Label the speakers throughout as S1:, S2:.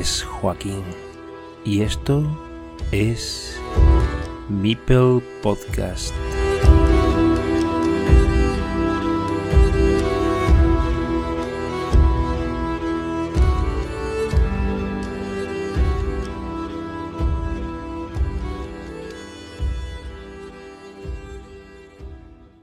S1: Es Joaquín y esto es Meeple Podcast.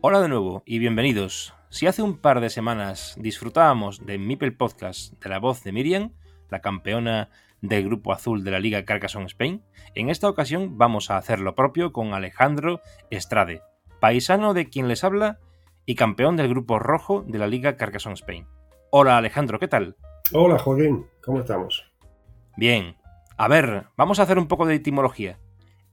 S1: Hola de nuevo y bienvenidos. Si hace un par de semanas disfrutábamos de Meeple Podcast de la voz de Miriam, la campeona del grupo azul de la Liga Carcassonne Spain, en esta ocasión vamos a hacer lo propio con Alejandro Estrade, paisano de quien les habla y campeón del grupo rojo de la Liga Carcassonne Spain. Hola Alejandro, ¿qué tal?
S2: Hola Joaquín, ¿cómo estamos?
S1: Bien. A ver, vamos a hacer un poco de etimología.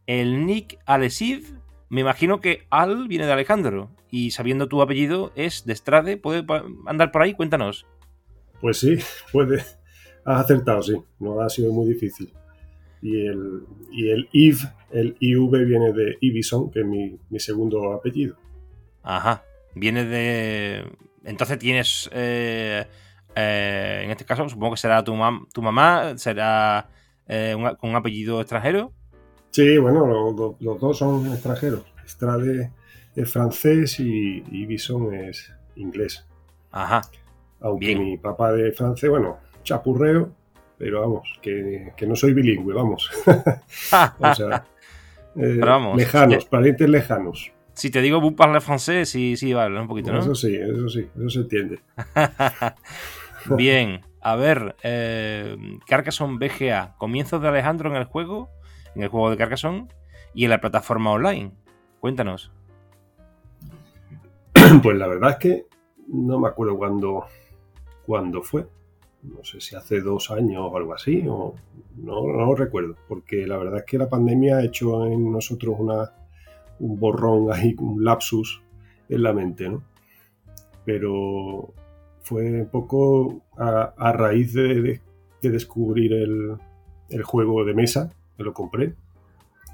S1: El Nick Alesiv, me imagino que Al viene de Alejandro y sabiendo tu apellido es de Estrade, ¿puede andar por ahí? Cuéntanos.
S2: Pues sí, puede. Has acertado, sí. No ha sido muy difícil. Y el, y el IV, el IV viene de Ibison, que es mi, mi segundo apellido.
S1: Ajá. Viene de. Entonces tienes. eh, eh, en este caso, supongo que será tu, mam- tu mamá, será eh, un- con un apellido extranjero.
S2: Sí, bueno, lo- lo- los dos son extranjeros. Estrade es francés y Ibison es inglés.
S1: Ajá.
S2: Aunque
S1: Bien.
S2: mi papá de francés, bueno, chapurreo, pero vamos, que, que no soy bilingüe, vamos. O sea, eh,
S1: vamos,
S2: lejanos, parientes lejanos.
S1: Si te digo vous parlez français, sí, sí, vale, un poquito, ¿no?
S2: Eso sí, eso sí, eso se entiende.
S1: Bien, a ver, eh, Carcassonne BGA, comienzos de Alejandro en el juego, en el juego de Carcassonne y en la plataforma online. Cuéntanos.
S2: Pues la verdad es que no me acuerdo cuándo, cuándo fue. No sé si hace dos años o algo así, o no, no lo recuerdo, porque la verdad es que la pandemia ha hecho en nosotros una, un borrón ahí, un lapsus en la mente, ¿no? Pero fue un poco a, raíz de, de- de descubrir el, el juego de mesa, que lo compré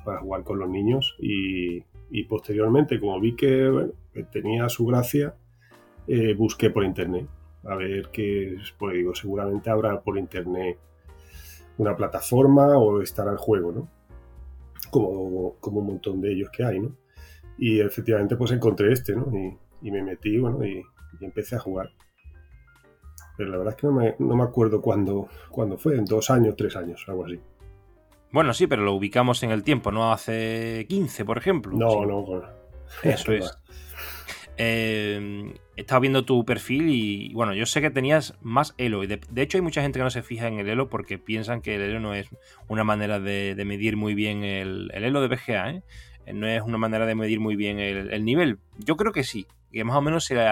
S2: para jugar con los niños y, posteriormente, como vi que tenía su gracia, eh, busqué por internet a ver qué, pues digo, seguramente habrá por internet una plataforma o estará el juego, ¿no? Como, como un montón de ellos que hay, ¿no? Y efectivamente pues encontré este, ¿no? Y, y me metí, bueno, y, y empecé a jugar. Pero la verdad es que no me, no me acuerdo cuándo, cuándo fue, en dos años, tres años, algo así.
S1: Bueno, sí, pero lo ubicamos en el tiempo, no hace 15, por ejemplo.
S2: No,
S1: Sí,
S2: no, bueno.
S1: Eso es. Eh, he estado viendo tu perfil y bueno, yo sé que tenías más elo. y De, de hecho, hay mucha gente que no se fija en el elo porque piensan que el elo no es una manera de, medir muy bien el, el elo de BGA, ¿eh? No es una manera de medir muy bien el, el nivel. Yo creo que sí, que más o menos se le,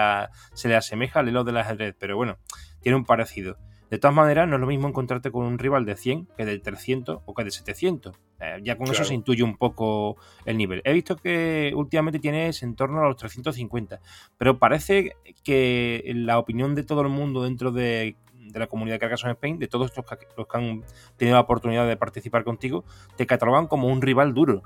S1: se le asemeja al elo del ajedrez, pero bueno, tiene un parecido. De todas maneras, no es lo mismo encontrarte con un rival de 100 que de 300 o que de 700. Eh, ya con eso se intuye un poco el nivel. He visto que últimamente tienes en torno a los 350, pero parece que la opinión de todo el mundo dentro de, de la comunidad de Carcassonne Spain, de todos estos que, los que han tenido la oportunidad de participar contigo, te catalogan como un rival duro.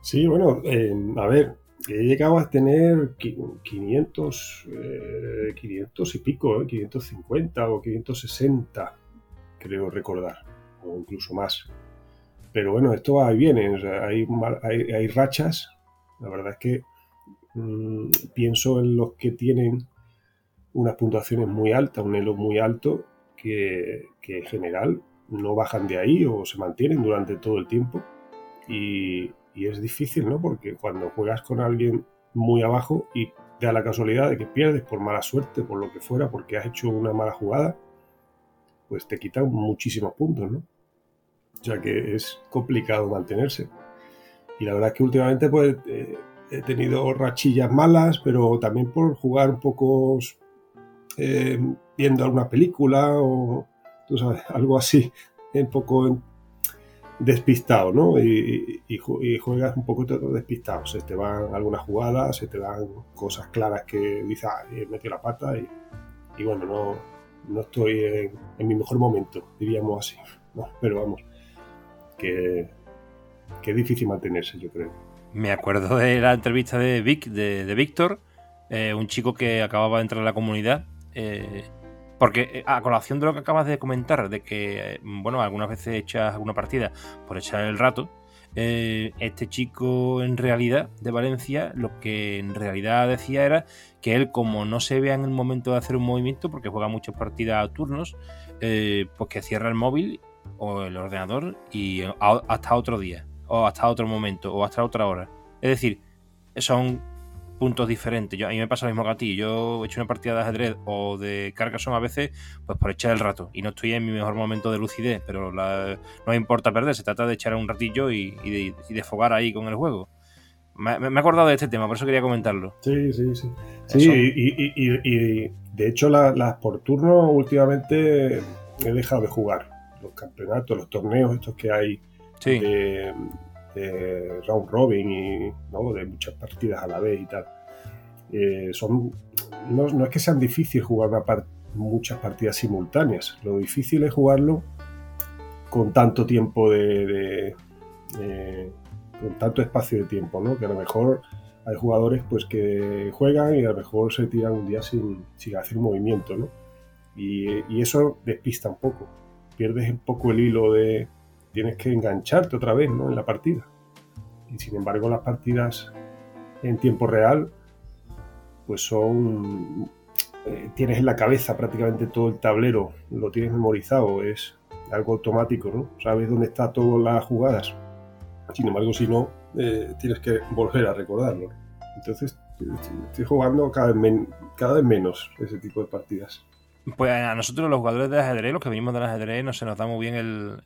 S2: Sí, bueno, eh, a ver, he llegado a tener qui- 500, eh, 500 y pico, eh, 550 o 560, creo recordar, o incluso más. Pero bueno, esto y viene, hay, hay, hay rachas. La verdad es que mm, pienso en los que tienen unas puntuaciones muy altas, un elo muy alto, que, que en general no bajan de ahí o se mantienen durante todo el tiempo. Y, y es difícil, ¿no? Porque cuando juegas con alguien muy abajo y te da la casualidad de que pierdes por mala suerte, por lo que fuera, porque has hecho una mala jugada, pues te quitan muchísimos puntos, ¿no? Sea que es complicado mantenerse. Y la verdad es que últimamente pues eh, he tenido rachillas malas, pero también por jugar un poco eh, viendo alguna película o tú sabes, algo así, un poco despistado, ¿no? Y, juegas un poco despistado. Se te van algunas jugadas, se te dan cosas claras que dices, ah, he metido la pata y, bueno, no, no estoy en, mi mejor momento, diríamos así. Pero vamos, que, es difícil mantenerse, yo creo.
S1: Me acuerdo de la entrevista de Vic, de, Víctor, eh, un chico que acababa de entrar a la comunidad. Eh, Porque eh, a colación de lo que acabas de comentar, de que, bueno, algunas veces echas alguna partida por echar el rato, este chico en realidad de Valencia lo que en realidad decía era que él como no se vea en el momento de hacer un movimiento porque juega muchas partidas a turnos pues que cierra el móvil o el ordenador y hasta otro día o hasta otro momento o hasta otra hora es decir son puntos diferentes. Yo, a mí me pasa lo mismo que a ti. Yo he hecho una partida de ajedrez o de Carcassonne a veces, pues por echar el rato. Y no estoy en mi mejor momento de lucidez, pero no me importa perder. Se trata de echar un ratillo y, de, y fogar ahí con el juego. Me, he acordado de este tema, por eso quería comentarlo.
S2: Sí, sí, sí. Sí, y, de hecho las por turno últimamente he dejado de jugar. Los campeonatos, los torneos estos que hay
S1: sí
S2: de round robin y de muchas partidas a la vez y tal. Eh, son, no, es que sean difíciles jugar muchas partidas simultáneas, lo difícil es jugarlo con tanto tiempo de, con tanto espacio de tiempo, ¿no? que a lo mejor hay jugadores pues que juegan y a lo mejor se tiran un día sin, sin hacer movimiento, ¿no? Y, y, eso despista un poco. Pierdes un poco el hilo de, tienes que engancharte otra vez ¿no? en la partida. Y sin embargo las partidas en tiempo real pues son... Eh, tienes en la cabeza prácticamente todo el tablero, lo tienes memorizado, es algo automático, ¿no? Sabes dónde están todas las jugadas. Sin embargo, si no, eh, tienes que volver a recordarlo. Entonces, estoy jugando cada vez, cada vez menos ese tipo de partidas.
S1: Pues a nosotros los jugadores de ajedrez, los que venimos del ajedrez, no se nos da muy bien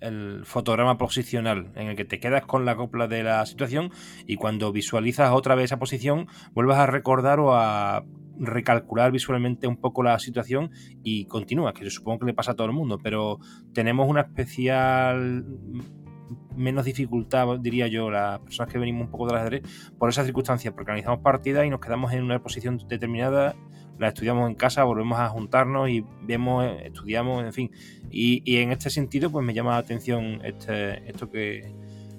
S1: el, fotograma posicional, en el que te quedas con la copla de la situación y cuando visualizas otra vez esa posición, vuelvas a recordar o a recalcular visualmente un poco la situación y continúa, que yo supongo que le pasa a todo el mundo, pero tenemos una especial menos dificultad, diría yo, las personas que venimos un poco del ajedrez, por esa circunstancia, porque organizamos partidas y nos quedamos en una posición determinada la estudiamos en casa, volvemos a juntarnos y vemos, estudiamos, en fin. Y, en este sentido, pues me llama la atención este, esto que,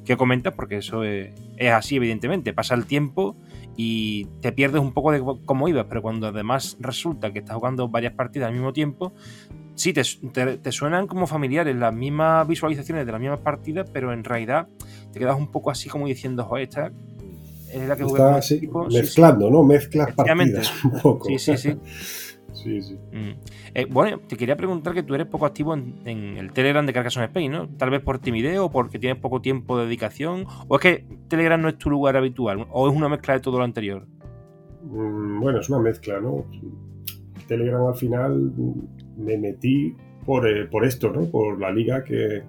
S1: que comentas, porque eso es, así, evidentemente. Pasa el tiempo y te pierdes un poco de cómo ibas, pero cuando además resulta que estás jugando varias partidas al mismo tiempo, sí, te, te, suenan como familiares las mismas visualizaciones de las mismas partidas, pero en realidad te quedas un poco así como diciendo, joder, esta
S2: es la que Está, mezclando, ¿no? Mezclas partidas un poco.
S1: Sí, sí, sí.
S2: sí, sí.
S1: Mm. Eh, bueno, te quería preguntar que tú eres poco activo en, el Telegram de Carcassonne Spain, ¿no? Tal vez por timidez o porque tienes poco tiempo de dedicación. ¿O es que Telegram no es tu lugar habitual? ¿O es una mezcla de todo lo anterior?
S2: Mm, bueno, es una mezcla, ¿no? Telegram al final me metí por, eh, por esto, ¿no? Por la liga que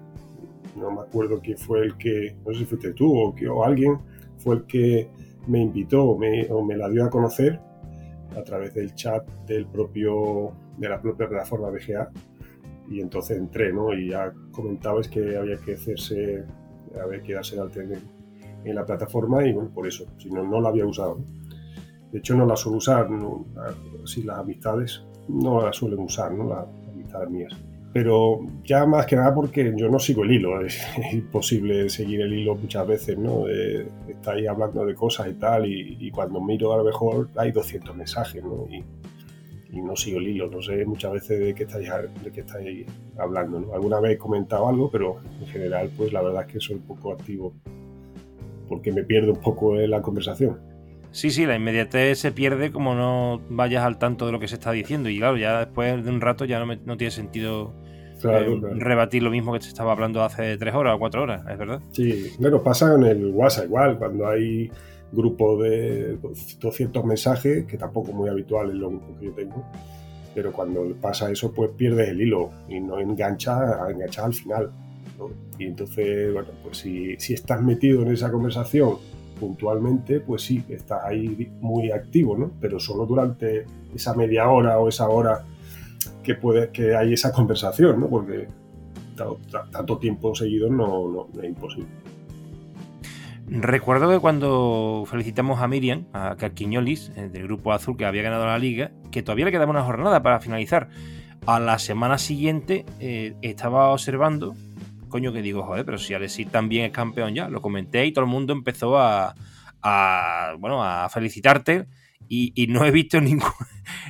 S2: no me acuerdo quién fue el que, no sé si fuiste tú o, que, o alguien fue el que me invitó o me la dio a conocer a través del chat del propio, de la propia plataforma BGA y entonces entré, ¿no? Y ya comentabas que había que hacerse, había que darse al en, en la plataforma y bueno, por eso, si no, no la había usado. De hecho, no la suelo usar, si las amistades no las suelen usar, ¿no? Las amistades mías pero ya más que nada porque yo no sigo el hilo, es, imposible seguir el hilo muchas veces, ¿no? Eh, estáis hablando de cosas y tal, y, cuando miro a lo mejor hay 200 mensajes, ¿no? Y, no sigo el hilo, no sé muchas veces de qué estáis, de qué estáis hablando, ¿no? Alguna vez he comentado algo, pero en general, pues la verdad es que soy poco activo porque me pierdo un poco en la conversación.
S1: Sí, sí, la inmediatez se pierde como no vayas al tanto de lo que se está diciendo. Y claro, ya después de un rato ya no, no tiene sentido eh, rebatir lo mismo que se estaba hablando hace tres horas o cuatro horas, ¿es verdad?
S2: Sí, bueno, pasa en el WhatsApp igual, cuando hay grupo de 200 mensajes, que tampoco es muy habitual en los grupos que yo tengo, pero cuando pasa eso, pues pierdes el hilo y no engancha, engancha al final. Y entonces, bueno, pues si, si estás metido en esa conversación puntualmente, pues sí, estás ahí muy activo, ¿no? Pero solo durante esa media hora o esa hora que, puede, que hay esa conversación, ¿no? Porque tanto tiempo seguido no, es imposible.
S1: Recuerdo que cuando felicitamos a Miriam, a Carquiñolis, eh, del Grupo Azul, que había ganado la liga, que todavía le quedaba una jornada para finalizar. A la semana siguiente eh, estaba observando coño que digo, joder, pero si Alexis también es campeón ya, lo comenté y todo el mundo empezó a, bueno, a felicitarte y, no he visto ningún,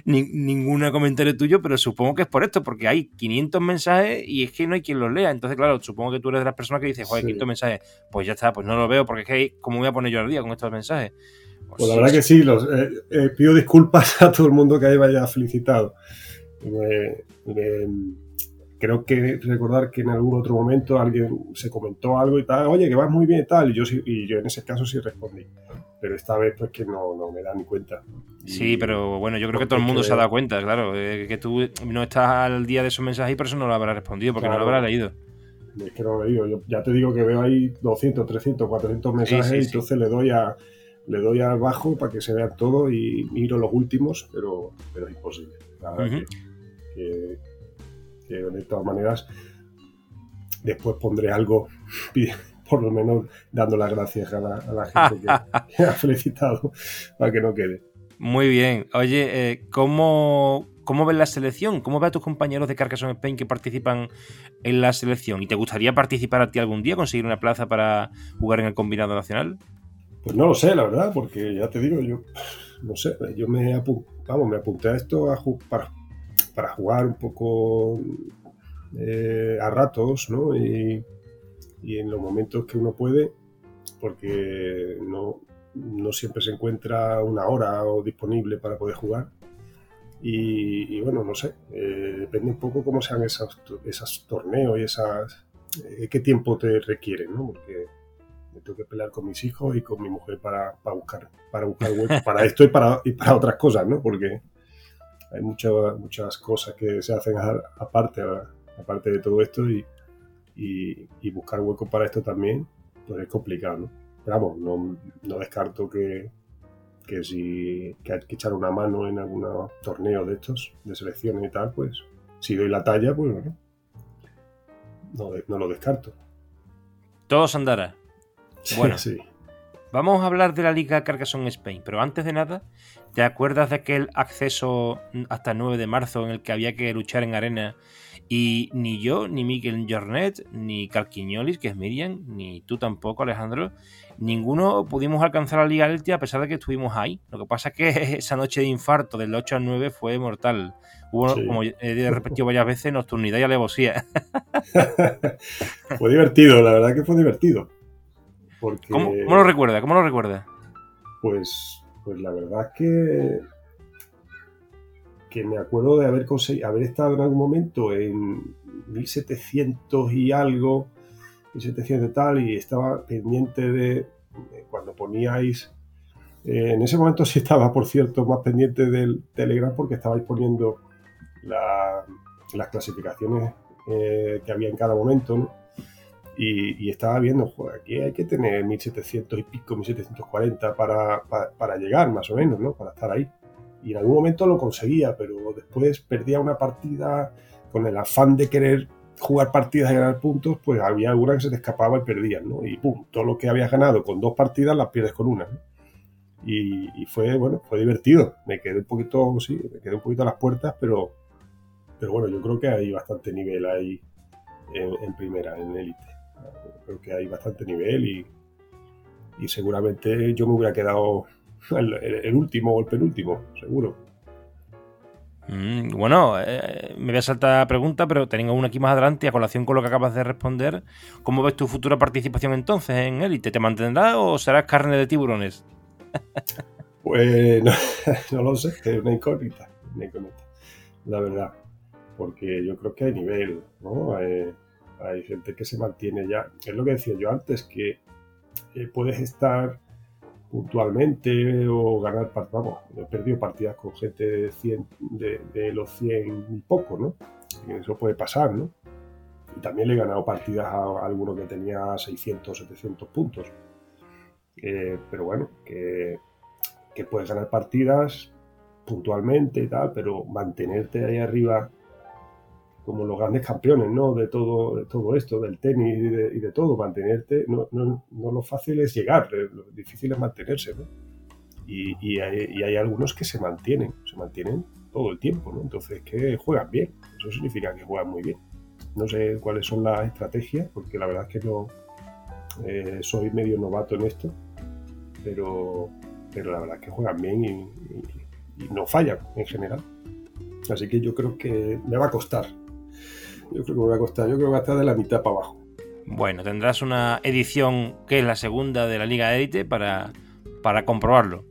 S1: ningún comentario tuyo, pero supongo que es por esto, porque hay 500 mensajes y es que no hay quien los lea. Entonces, claro, supongo que tú eres de las personas que dices, joder, 500 mensajes. Pues ya está, pues no lo veo, porque es que, ¿cómo voy a poner yo al día con estos mensajes?
S2: Pues, pues la verdad que sí, los, eh, eh, pido disculpas a todo el mundo que ahí vaya felicitado. Creo que recordar que en algún otro momento alguien se comentó algo y tal, oye, que vas muy bien y tal, y yo, y yo en ese caso sí respondí pero esta vez pues que no, no me da ni cuenta.
S1: Sí, pero bueno, yo creo que todo el mundo se ha dado cuenta, claro, eh, que tú no estás al día de esos mensajes y por eso no lo habrás respondido, porque no lo habrás leído.
S2: Es que no lo he leído, yo ya te digo que veo ahí 200, 300, 400 mensajes y entonces le doy a le doy al bajo para que se vea todo y miro los últimos, pero, pero es imposible. La verdad que, que de todas maneras después pondré algo por lo menos dando las gracias a la, gente que, ha felicitado para que no quede.
S1: Muy bien. Oye, eh, ¿cómo, ¿cómo ves la selección? ¿Cómo ves a tus compañeros de Carcassonne Spain que participan en la selección? ¿Y te gustaría participar a ti algún día, conseguir una plaza para jugar en el combinado nacional?
S2: Pues no lo sé, la verdad, porque ya te digo, yo no sé, yo me, vamos, me apunté a esto a para, para jugar un poco eh, a ratos, ¿no? Y, y en los momentos que uno puede, porque no, no siempre se encuentra una hora o disponible para poder jugar. Y, bueno, no sé, eh, depende un poco cómo sean esos, torneos y esas, eh, qué tiempo te requieren, ¿no? Porque me tengo que pelear con mis hijos y con mi mujer para, para buscar para buscar para esto y para, y para otras cosas, ¿no? Porque hay muchas muchas cosas que se hacen aparte, aparte de todo esto y, y, buscar hueco para esto también, pues es complicado, ¿no? Pero vamos, no, no descarto que, que si que hay que echar una mano en algún torneo de estos, de selecciones y tal, pues si doy la talla, pues bueno, no, no lo descarto.
S1: Todos andará. Bueno, sí. Vamos a hablar de la Liga Carcassonne Spain, pero antes de nada, ¿te acuerdas de aquel acceso hasta el 9 de marzo en el que había que luchar en arena y ni yo, ni Miguel Jornet, ni Calquiñolis, que es Miriam, ni tú tampoco, Alejandro, ninguno pudimos alcanzar la Liga Eltia a pesar de que estuvimos ahí. Lo que pasa es que esa noche de infarto del 8 al 9 fue mortal. Hubo, como he repetido varias veces, nocturnidad y alevosía.
S2: fue divertido, la verdad que fue divertido.
S1: ¿Cómo, lo recuerda? ¿Cómo lo recuerda?
S2: Pues, pues la verdad es que que me acuerdo de haber, haber estado en algún momento en 1700 y algo, 1700 y tal, y estaba pendiente de, cuando poníais, eh, en ese momento sí estaba, por cierto, más pendiente del Telegram porque estabais poniendo las clasificaciones eh, que había en cada momento, Y, estaba viendo, joder, aquí hay que tener 1700 y pico, 1740 para, para, para llegar, más o menos, ¿no? Para estar ahí y en algún momento lo conseguía, pero después perdía una partida con el afán de querer jugar partidas y ganar puntos, pues había alguna que se te escapaba y perdías, ¿no? Y pum, todo lo que habías ganado con dos partidas las pierdes con una. Y, fue, bueno, fue divertido. Me quedé un poquito, sí, me quedé un poquito a las puertas, pero, pero bueno, yo creo que hay bastante nivel ahí en, primera, en élite. Creo que hay bastante nivel y, y seguramente yo me hubiera quedado el, último o el penúltimo, seguro.
S1: Mm, bueno, eh, me voy a saltar la pregunta, pero tengo una aquí más adelante a colación con lo que acabas de responder. ¿Cómo ves tu futura participación entonces en Elite? ¿Te mantendrás o serás carne de tiburones?
S2: pues no, lo sé, es una incógnita, una incógnita, la verdad. Porque yo creo que hay nivel, ¿no? Hay, gente que se mantiene ya. Es lo que decía yo antes, que eh, puedes estar puntualmente o ganar partidas. Vamos, he perdido partidas con gente de, 100, de, los 100 y poco, ¿no? eso puede pasar, ¿no? Y también le he ganado partidas a, alguno que tenía 600, 700 puntos. Eh, pero bueno, que, que puedes ganar partidas puntualmente y tal, pero mantenerte ahí arriba como los grandes campeones ¿no? de, todo, de todo esto, del tenis y de, todo, mantenerte, no, no, no, lo fácil es llegar, eh, lo difícil es mantenerse. ¿no? Y, y, hay, y, algunos que se mantienen, se mantienen todo el tiempo, ¿no? entonces que juegan bien, eso significa que juegan muy bien. No sé cuáles son las estrategias, porque la verdad es que no eh, soy medio novato en esto, pero, pero la verdad es que juegan bien y, no fallan en general. Así que yo creo que me va a costar. Yo creo que me va a costar. Yo creo que va a estar de la mitad para abajo.
S1: Bueno, tendrás una edición que es la segunda de la Liga Elite para, para comprobarlo.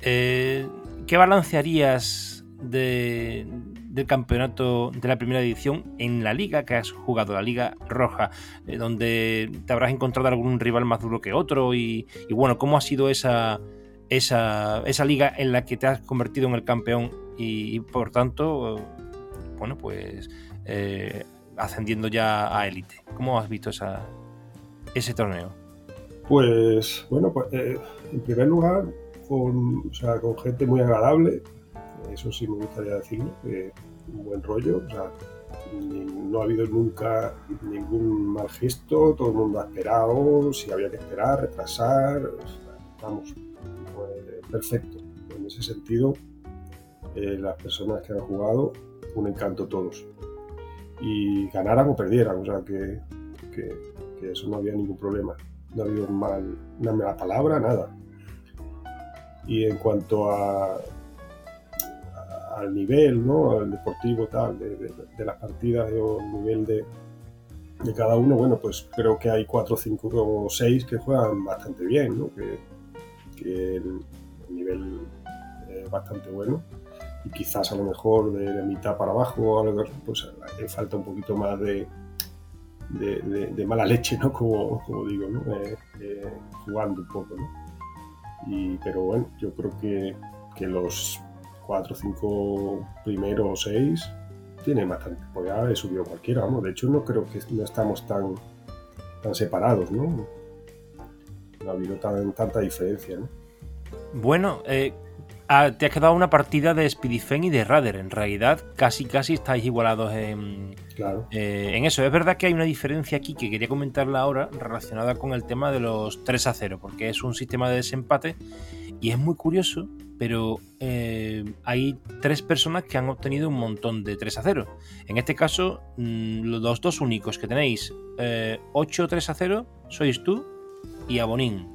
S1: Eh, ¿Qué balancearías de, del campeonato de la primera edición en la liga que has jugado, la liga roja, eh, donde te habrás encontrado algún rival más duro que otro y, bueno, ¿cómo ha sido esa, esa, esa, liga en la que te has convertido en el campeón y, por tanto, bueno, pues eh, ascendiendo ya a élite? ¿Cómo has visto ese torneo?
S2: Pues bueno, pues, eh, en primer lugar, con, o gente muy agradable, eso sí me gustaría decirlo, un buen rollo, o sea, no ha habido nunca ningún mal gesto, todo el mundo ha esperado, si había que esperar, retrasar, vamos, pues, perfecto. En ese sentido, eh, las personas que han jugado, un encanto todos. Y ganaran o perdieran, o sea que, que, eso no había ningún problema. No ha habido mal, una mala palabra, nada. Y en cuanto a al nivel, ¿no? Al deportivo, tal, de, las partidas o el nivel de, de, cada uno, bueno, pues creo que hay cuatro, cinco o seis que juegan bastante bien, ¿no? Que, el, nivel es bastante bueno y quizás a lo mejor de, mitad para abajo, pues le falta un poquito más de, de, mala leche, ¿no? Como, como digo, ¿no? Eh, eh, jugando un poco, ¿no? Y, pero bueno, yo creo que, que los cuatro, cinco primeros o seis, tiene bastante. Podría haber subido cualquiera, vamos. De hecho, no creo que no estamos tan, tan separados, ¿no? No ha habido tan, tanta diferencia, ¿no?
S1: Bueno, eh, ah, te has quedado una partida de Speedifen y de Radar. En realidad, casi casi estáis igualados en, eh, en eso. Es verdad que hay una diferencia aquí que quería comentarla ahora relacionada con el tema de los 3 a 0, porque es un sistema de desempate y es muy curioso pero eh, hay tres personas que han obtenido un montón de 3 a 0. En este caso, mm, los dos únicos que tenéis 8 eh, 3 a 0 sois tú y Abonín.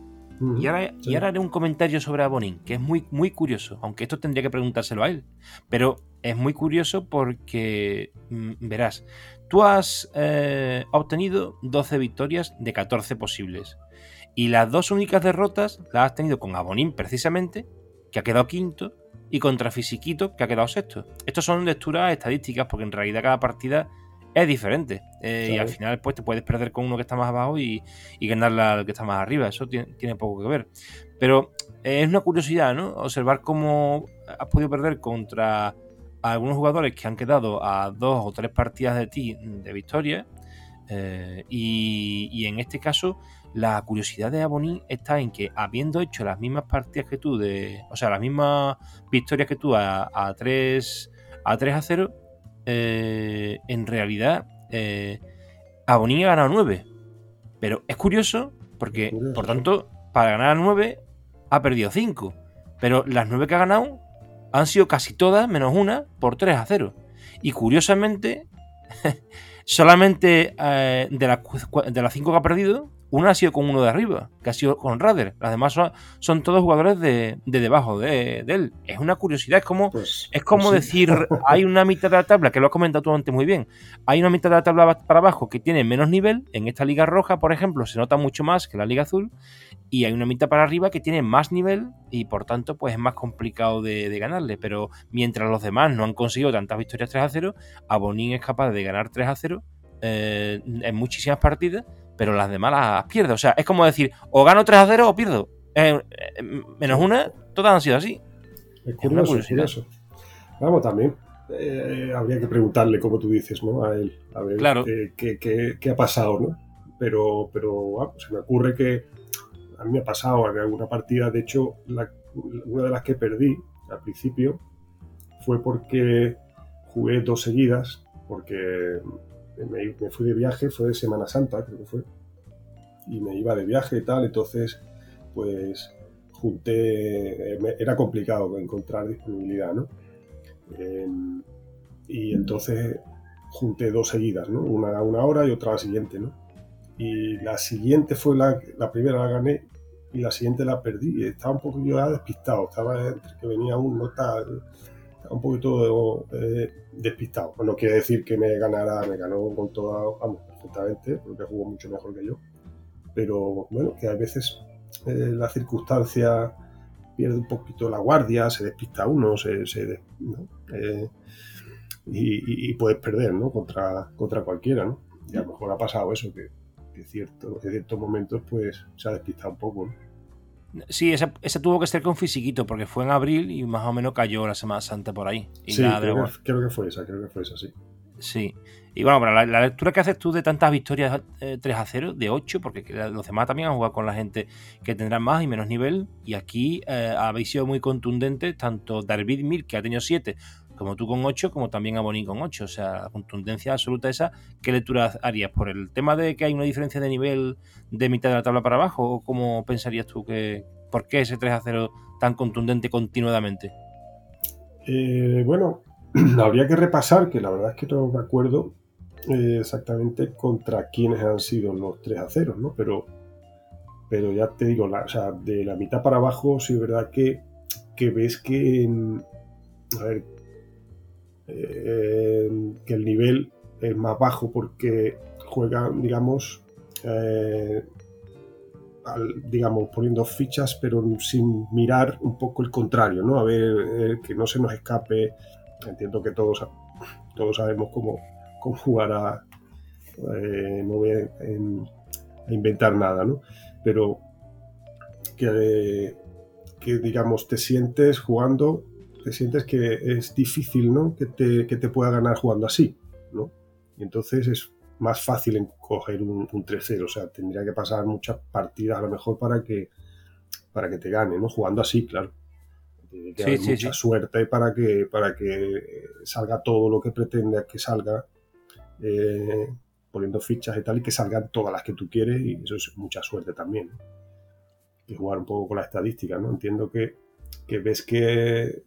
S1: Y, ahora, y, ahora, haré un comentario sobre Abonín, que es muy, muy curioso, aunque esto tendría que preguntárselo a él. Pero es muy curioso porque, mm, verás, tú has eh, obtenido 12 victorias de 14 posibles. Y las dos únicas derrotas las has tenido con Abonín precisamente que ha quedado quinto, y contra Fisiquito, que ha quedado sexto. Estos son lecturas estadísticas, porque en realidad cada partida es diferente. Eh, y al final, pues te puedes perder con uno que está más abajo y, y ganarle al que está más arriba. Eso tiene, poco que ver. Pero es una curiosidad, ¿no? Observar cómo has podido perder contra algunos jugadores que han quedado a dos o tres partidas de ti de victoria. Eh, y, y en este caso, la curiosidad de Abonín está en que, habiendo hecho las mismas partidas que tú, de, o sea, las mismas victorias que tú a, 3, a 3 a 0, eh, en realidad eh, Abonín ha ganado 9. Pero es curioso porque, por tanto, para ganar a 9 ha perdido 5. Pero las 9 que ha ganado han sido casi todas, menos una, por 3 a 0. Y curiosamente, solamente eh, de, las, de las 5 que ha perdido, una ha sido con uno de arriba, que ha sido con Rader. Las demás son, todos jugadores de, debajo de, él. Es una curiosidad. Es como, pues, es como pues decir, hay una mitad de la tabla, que lo has comentado tú antes muy bien. Hay una mitad de la tabla para abajo que tiene menos nivel. En esta liga roja, por ejemplo, se nota mucho más que la liga azul. Y hay una mitad para arriba que tiene más nivel y por tanto, pues es más complicado de, ganarle. Pero mientras los demás no han conseguido tantas victorias 3 a 0, Abonín es capaz de ganar 3 a 0 eh, en muchísimas partidas pero las demás las pierde. O sea, es como decir, o gano 3 a 0 o pierdo. Eh, eh, menos una, todas han sido así.
S2: Es curioso, es curioso. Vamos, también eh, habría que preguntarle, como tú dices, ¿no? A él, a ver qué, ha pasado, ¿no? Pero, pero se me ocurre que a mí me ha pasado en alguna partida, de hecho, una de las que perdí al principio fue porque jugué dos seguidas, porque me, fui de viaje, fue de Semana Santa, creo que fue, y me iba de viaje y tal, entonces, pues junté, eh, era complicado encontrar disponibilidad, ¿no? Em, y entonces junté dos seguidas, ¿no? Una a una hora y otra a la siguiente, ¿no? Y la siguiente fue la, la primera la gané y la siguiente la perdí. Estaba un poco yo despistado, estaba entre que venía un estaba un poquito eh, despistado. No quiere decir que me ganara, me ganó con toda, vamos, perfectamente, porque jugó mucho mejor que yo. Pero bueno, que a veces eh, la circunstancia pierde un poquito la guardia, se despista uno, se, eh, y, puedes perder ¿no? contra, contra cualquiera. ¿no? Y a lo mejor ha pasado eso, que, cierto, en ciertos momentos pues se ha despistado un poco.
S1: Sí, ese, tuvo que ser con fisiquito, porque fue en abril y más o menos cayó la Semana Santa por ahí.
S2: sí, creo, que, fue esa, creo que fue esa, sí.
S1: Sí. Y bueno, la, lectura que haces tú de tantas victorias 3 eh, a 0, de 8, porque los demás también han jugado con la gente que tendrá más y menos nivel. Y aquí eh, habéis sido muy contundentes, tanto David Mir, que ha tenido 7, como tú con 8, como también Abonín con 8. O sea, contundencia absoluta esa. ¿Qué lectura harías? ¿Por el tema de que hay una diferencia de nivel de mitad de la tabla para abajo? ¿O cómo pensarías tú que. ¿Por qué ese 3 a 0 tan contundente continuadamente?
S2: Eh, bueno, habría que repasar, que la verdad es que no me acuerdo eh, exactamente contra quiénes han sido los 3 a 0, ¿no? Pero, pero ya te digo, o sea, de la mitad para abajo, sí es verdad que, que ves que, a ver, eh, que el nivel es más bajo porque juegan, digamos, eh, digamos, poniendo fichas, pero sin mirar un poco el contrario, ¿no? A ver, que no se nos escape entiendo que todos, todos sabemos cómo, cómo jugar a... Eh, no a, inventar nada, ¿no? Pero que, que, digamos, te sientes jugando, te sientes que es difícil, ¿no? Que te, que te pueda ganar jugando así, ¿no? Y entonces es más fácil en coger un, un 3-0, o sea, tendría que pasar muchas partidas a lo mejor para que, para que te gane, ¿no? Jugando así, claro. Tiene que haber mucha suerte para que, para que salga todo lo que pretende que salga, eh, poniendo fichas y tal, y que salgan todas las que tú quieres, y eso es mucha suerte también. Y jugar un poco con la estadística, ¿no? Entiendo que, que ves que,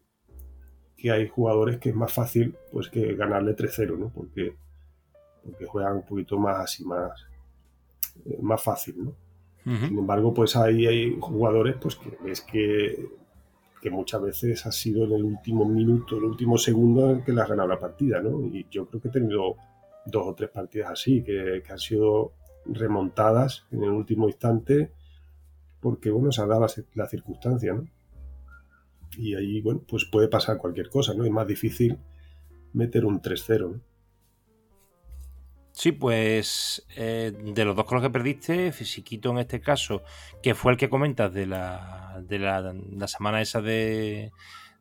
S2: que hay jugadores que es más fácil pues que ganarle 3-0, ¿no? Porque, porque juegan un poquito más así, más, eh, más fácil, ¿no? Sin embargo, pues hay, hay jugadores pues que ves que que muchas veces ha sido en el último minuto, el último segundo en que le has ganado la partida, ¿no? Y yo creo que he tenido dos o tres partidas así, que, han sido remontadas en el último instante, porque, bueno, se ha dado la, circunstancia, ¿no? Y ahí, bueno, pues puede pasar cualquier cosa, ¿no? Es más difícil meter un 3-0, ¿no?
S1: Sí, pues eh, de los dos con los que perdiste, Fisiquito en este caso, que fue el que comentas de la, de la, semana esa de,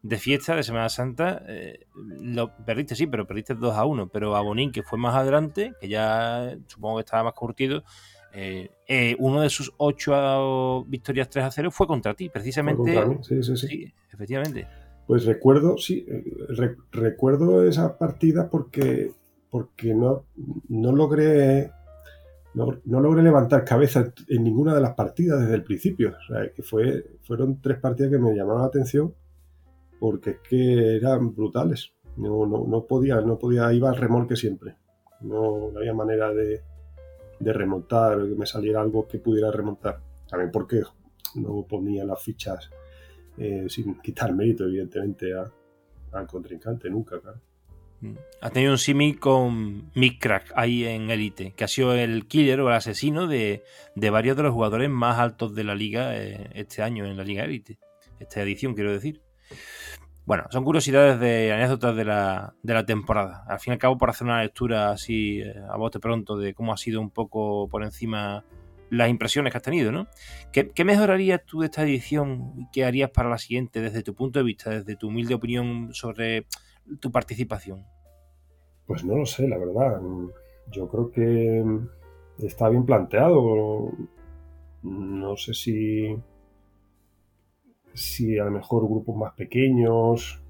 S1: de, fiesta, de Semana Santa, eh, lo perdiste, sí, pero perdiste 2 a 1. Pero a Bonín, que fue más adelante, que ya supongo que estaba más curtido, eh, uno de sus ocho victorias 3 a 0 fue contra ti, precisamente.
S2: Contra Sí, sí, sí,
S1: efectivamente.
S2: Pues recuerdo, sí, recuerdo esa partida porque porque no, no logré no, logré levantar cabeza en ninguna de las partidas desde el principio. O sea, que fue, fueron tres partidas que me llamaron la atención porque es que eran brutales. No, no, podía, no podía, iba al remolque siempre. No, había manera de, de remontar, que me saliera algo que pudiera remontar. También porque no ponía las fichas eh, sin quitar mérito, evidentemente, al contrincante, nunca, claro.
S1: Ha tenido un simi con Mick Crack ahí en Elite, que ha sido el killer o el asesino de, varios de los jugadores más altos de la liga eh, este año en la Liga Elite. Esta edición, quiero decir. Bueno, son curiosidades de anécdotas de la, de la temporada. Al fin y al cabo, por hacer una lectura así eh, a bote pronto de cómo ha sido un poco por encima las impresiones que has tenido, ¿no? ¿Qué, ¿Qué, mejorarías tú de esta edición y qué harías para la siguiente desde tu punto de vista, desde tu humilde opinión sobre tu participación?
S2: Pues no lo sé, la verdad. Yo creo que está bien planteado. No sé si, si a lo mejor grupos más pequeños,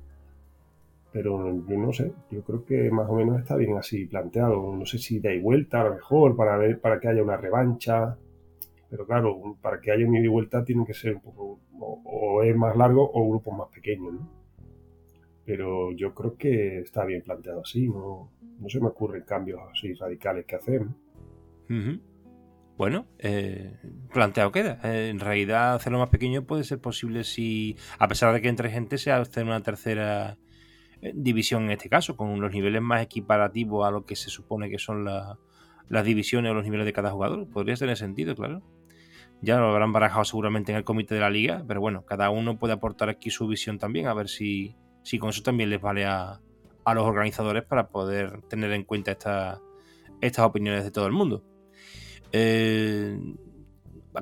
S2: pero yo no sé. Yo creo que más o menos está bien así planteado. No sé si da y vuelta a lo mejor para ver para que haya una revancha. Pero claro, para que haya un ida y vuelta tiene que ser un poco o, es más largo o grupos más pequeños, pero yo creo que está bien planteado así, no, no se me ocurren cambios así radicales que hacer.
S1: Bueno, eh, planteado queda. Eh, en realidad, hacerlo más pequeño puede ser posible si, a pesar de que entre gente, se hace una tercera eh, división en este caso, con los niveles más equiparativos a lo que se supone que son las divisiones o los niveles de cada jugador. Podría tener sentido, claro. Ya lo habrán barajado seguramente en el comité de la liga, pero bueno, cada uno puede aportar aquí su visión también, a ver si, si con eso también les vale a, a los organizadores para poder tener en cuenta estas opiniones de todo el mundo. Eh,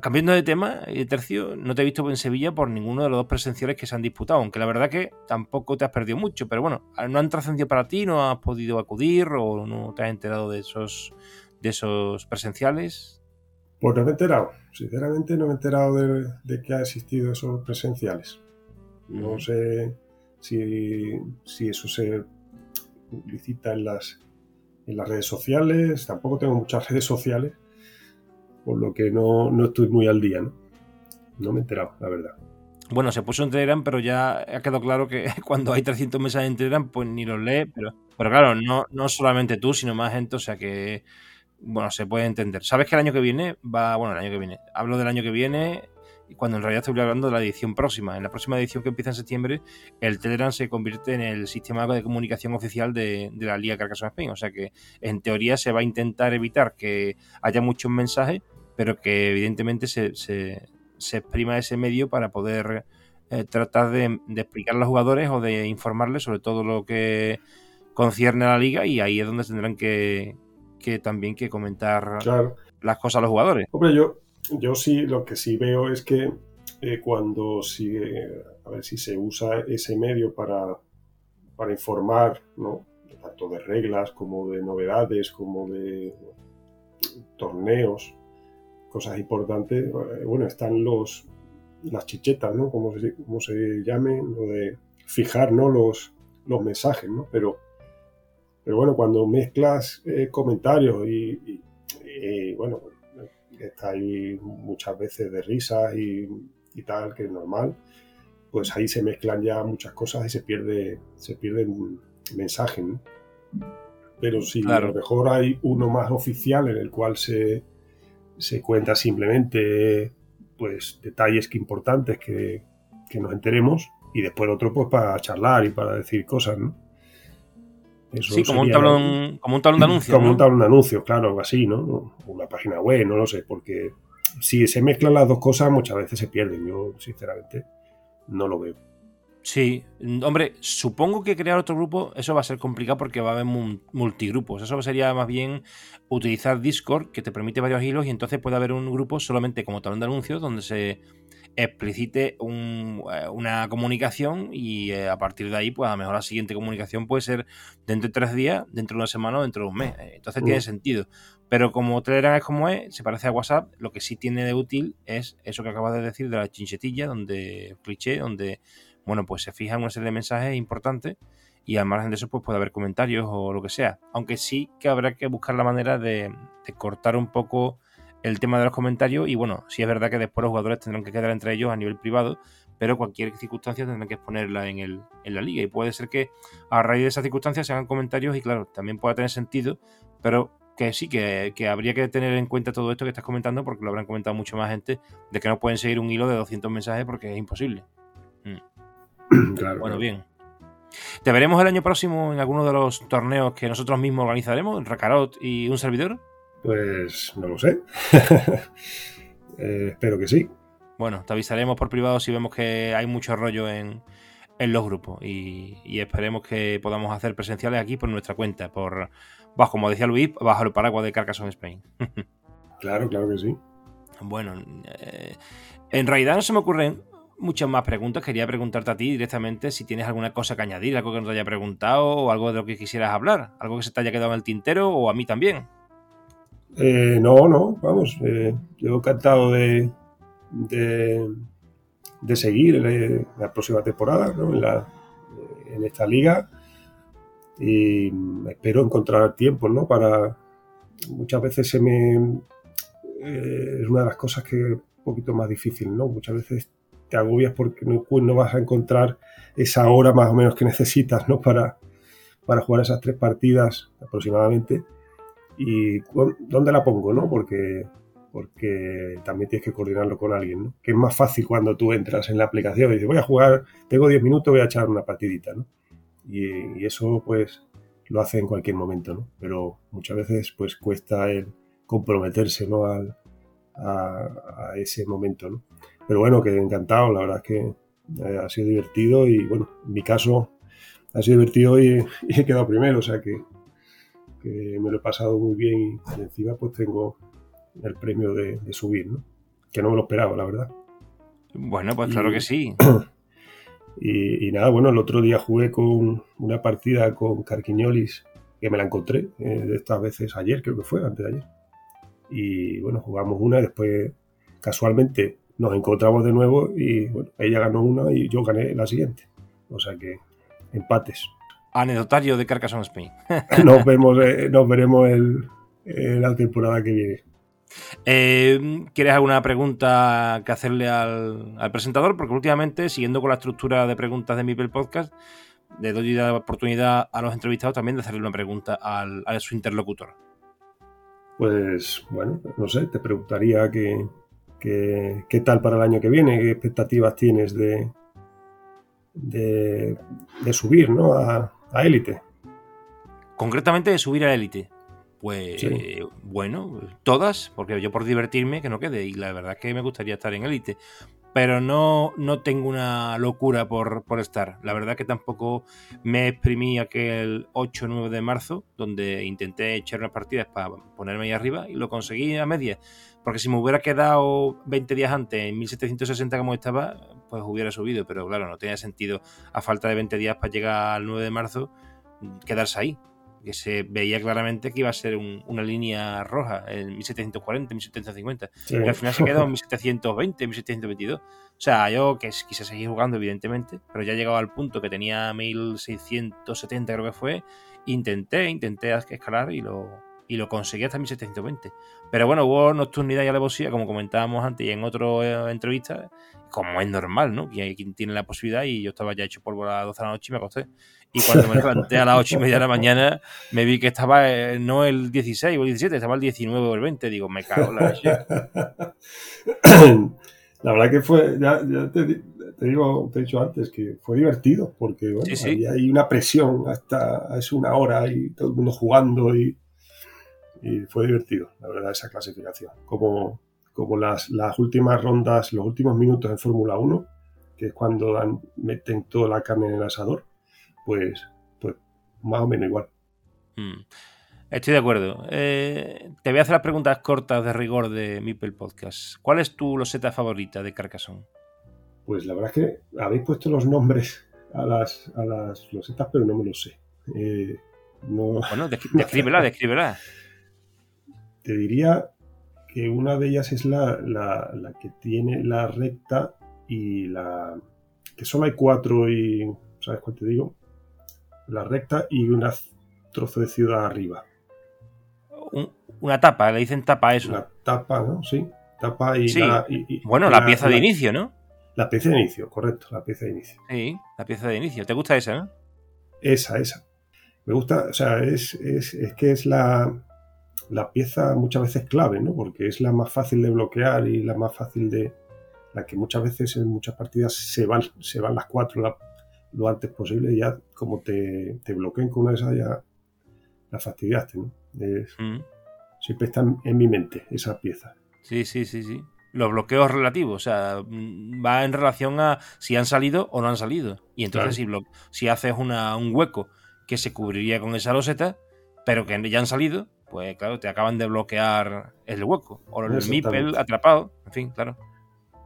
S1: cambiando de tema, y tercio, no te he visto en Sevilla por ninguno de los dos presenciales que se han disputado, aunque la verdad que tampoco te has perdido mucho, pero bueno, ¿no han trascendido para ti? ¿No has podido acudir o no te has enterado de esos, de esos presenciales?
S2: Pues no me he enterado, sinceramente no me he enterado de, que ha existido esos presenciales. No sé si, si eso se publicita en las, en las redes sociales, tampoco tengo muchas redes sociales, por lo que no, no estoy muy al día, ¿no? No me he enterado, la verdad.
S1: Bueno, se puso en Telegram, pero ya ha quedado claro que cuando hay 300 mensajes en Telegram, pues ni los lee. Pero, pero claro, no, no solamente tú, sino más gente, o sea que, bueno, se puede entender. ¿Sabes que el año que viene va, bueno, el año que viene, hablo del año que viene, cuando en realidad estoy hablando de la edición próxima. En la próxima edición que empieza en septiembre, el Telegram se convierte en el sistema de comunicación oficial de, la Liga Carcassonne Spain. O sea que en teoría se va a intentar evitar que haya muchos mensajes, pero que evidentemente se, exprima ese medio para poder eh, tratar de, explicar a los jugadores o de informarles sobre todo lo que concierne a la liga y ahí es donde tendrán que, también que comentar las cosas a los jugadores.
S2: Hombre, yo yo sí, lo que sí veo es que eh, cuando sigue, a ver si se usa ese medio para, para informar, ¿no? tanto de reglas como de novedades, como de torneos, cosas importantes, eh, bueno, están los las chichetas, ¿no? Como se, como se llame, lo de fijar, ¿no? Los, los mensajes, ¿no? Pero, pero bueno, cuando mezclas eh, comentarios y, y, bueno, está ahí muchas veces de risas y, tal, que es normal, pues ahí se mezclan ya muchas cosas y se pierde se pierden mensajes. Pero si a lo mejor hay uno más oficial en el cual se, se cuenta simplemente pues detalles que importantes que, que nos enteremos y después otro pues para charlar y para decir cosas, ¿no?
S1: sí, como un, tablón, como un tablón de anuncios.
S2: Como un tablón de anuncios, claro, algo así, ¿no? Una página web, no lo sé, porque si se mezclan las dos cosas muchas veces se pierden. Yo, sinceramente, no lo veo.
S1: Sí, hombre, supongo que crear otro grupo, eso va a ser complicado porque va a haber multigrupos. Eso sería más bien utilizar Discord, que te permite varios hilos, y entonces puede haber un grupo solamente como talón de anuncios, donde se explicite eh, una comunicación y eh, a partir de ahí, pues a lo mejor la siguiente comunicación puede ser dentro de tres días, dentro de una semana o dentro de un mes. Eh, entonces tiene mm. sentido. Pero como Telegram es como es, se parece a WhatsApp, lo que sí tiene de útil es eso que acabas de decir de la chinchetilla, donde cliché, donde, bueno, pues se fijan una serie de mensajes importantes y al margen de eso, pues puede haber comentarios o lo que sea. Aunque sí que habrá que buscar la manera de cortar un poco el tema de los comentarios y bueno, sí es verdad que después los jugadores tendrán que quedar entre ellos a nivel privado, pero cualquier circunstancia tendrán que exponerla en, el, en la liga y puede ser que a raíz de esas circunstancias se hagan comentarios y claro, también pueda tener sentido, pero que sí, que, habría que tener en cuenta todo esto que estás comentando porque lo habrán comentado mucho más gente, de que no pueden seguir un hilo de 200 mensajes porque es imposible. Mm. bueno, bien. ¿Te veremos el año próximo en alguno de los torneos que nosotros mismos organizaremos, Racarot y un servidor?
S2: Pues no lo sé. Eh, espero que sí.
S1: Bueno, te avisaremos por privado si vemos que hay mucho rollo en, los grupos y, esperemos que podamos hacer presenciales aquí por nuestra cuenta, por bajo, como decía Luis, bajo el paraguas de Carcassonne Spain.
S2: claro, claro que sí.
S1: Bueno, eh, en realidad no se me ocurren muchas más preguntas. Quería preguntarte a ti directamente si tienes alguna cosa que añadir, algo que no te haya preguntado o algo de lo que quisieras hablar, algo que se te haya quedado en el tintero o a mí también.
S2: Eh, no, no, vamos, eh, yo encantado de, de, seguir la próxima temporada en, esta liga y espero encontrar tiempo ¿no? para muchas veces se me eh, es una de las cosas que es un poquito más difícil no muchas veces te agobias porque no, vas a encontrar esa hora más o menos que necesitas no para, para jugar esas tres partidas aproximadamente y dónde la pongo, ¿no? Porque porque también tienes que coordinarlo con alguien, ¿no? Que es más fácil cuando tú entras en la aplicación y dices, voy a jugar, tengo 10 minutos, voy a echar una partidita, ¿no? Y, eso, pues, lo hace en cualquier momento, ¿no? Pero muchas veces, pues, cuesta comprometerse, ¿no? Al, a, ese momento, ¿no? Pero bueno, que encantado, la verdad es que eh, ha sido divertido y, bueno, en mi caso ha sido divertido y, he quedado primero, o sea que, que, me lo he pasado muy bien y encima, pues, tengo el premio de, subir, ¿no? Que no me lo esperaba, la verdad.
S1: Bueno, pues claro que sí.
S2: Y, nada, bueno, el otro día jugué con una partida con Carquiñolis, que me la encontré eh, de estas veces ayer, creo que fue, antes de ayer. Y bueno, jugamos una y después casualmente nos encontramos de nuevo y bueno, ella ganó una y yo gané la siguiente. O sea que empates.
S1: Anecdotario de Carcassonne Spain.
S2: nos, vemos, eh, nos veremos el, la temporada que viene.
S1: Eh, ¿Quieres alguna pregunta que hacerle al, presentador? Porque últimamente, siguiendo con la estructura de preguntas de Mipel Podcast, le doy la oportunidad a los entrevistados también de hacerle una pregunta al, a su interlocutor.
S2: Pues bueno, no sé, te preguntaría qué qué tal para el año que viene, qué expectativas tienes de, de, subir ¿no? a élite.
S1: Concretamente de subir a élite. Pues bueno, todas, porque yo por divertirme que no quede. Y la verdad es que me gustaría estar en élite. Pero no, no tengo una locura por, por estar. La verdad que tampoco me exprimí aquel 8 o 9 de marzo, donde intenté echar unas partidas para ponerme ahí arriba y lo conseguí a media. Porque si me hubiera quedado 20 días antes en 1760 como estaba, pues hubiera subido. Pero claro, no tenía sentido a falta de 20 días para llegar al 9 de marzo quedarse ahí que se veía claramente que iba a ser una línea roja en 1740, 1750. Y al final se quedó en 1720, 1722. O sea, yo que quise seguir jugando, evidentemente, pero ya llegaba al punto que tenía 1670, creo que fue. Intenté, intenté escalar y lo, y lo conseguí hasta 1720. Pero bueno, hubo nocturnidad y alevosía, como comentábamos antes y en otra eh, entrevista, como es normal, ¿no? Quien tiene la posibilidad y yo estaba ya hecho polvo a las 12 de la noche y me acosté. Y cuando me levanté a las 8 y media de la mañana, me vi que estaba eh, no el 16 o el 17, estaba el 19 o el 20. Digo, me cago en la leche.
S2: La verdad que fue, ya, te, digo, te he dicho antes, que fue divertido, porque bueno, hay una presión hasta es una hora y todo el mundo jugando y, y fue divertido, la verdad, esa clasificación. Como, como las, las últimas rondas, los últimos minutos en Fórmula 1, que es cuando dan, meten toda la carne en el asador, pues, pues más o menos igual.
S1: Mm. Estoy de acuerdo. Eh, te voy a hacer las preguntas cortas de rigor de Mipel Podcast. ¿Cuál es tu loseta favorita de Carcassonne?
S2: Pues la verdad es que habéis puesto los nombres a las, a las losetas, pero no me lo sé. Eh,
S1: bueno, descríbela, descríbela.
S2: Te diría que una de ellas es la, la, la, que tiene la recta y la... que solo hay cuatro y... ¿Sabes cuál te digo? la recta y un trozo de ciudad arriba.
S1: una tapa, le dicen tapa eso.
S2: Una tapa, ¿no? Sí, tapa y...
S1: bueno, la, pieza de inicio, ¿no?
S2: La pieza de inicio, correcto, la pieza de inicio.
S1: Sí, la pieza de inicio. ¿Te gusta esa, no?
S2: Esa, esa. Me gusta, o sea, es, es, es que es la, la pieza muchas veces clave, ¿no? Porque es la más fácil de bloquear y la más fácil de... La que muchas veces en muchas partidas se van, se van las cuatro, la, lo antes posible, ya como te, te bloqueen con una de esas, ya la fastidiaste, ¿no? Mm. Siempre está en mi mente esa pieza.
S1: Sí, sí, sí, sí. Los bloqueos relativos, o sea, mm, va en relación a si han salido o no han salido. Y entonces si, si haces una, un hueco que se cubriría con esa loseta, pero que ya han salido, pues claro, te acaban de bloquear el hueco. O el mipel atrapado, en fin, claro.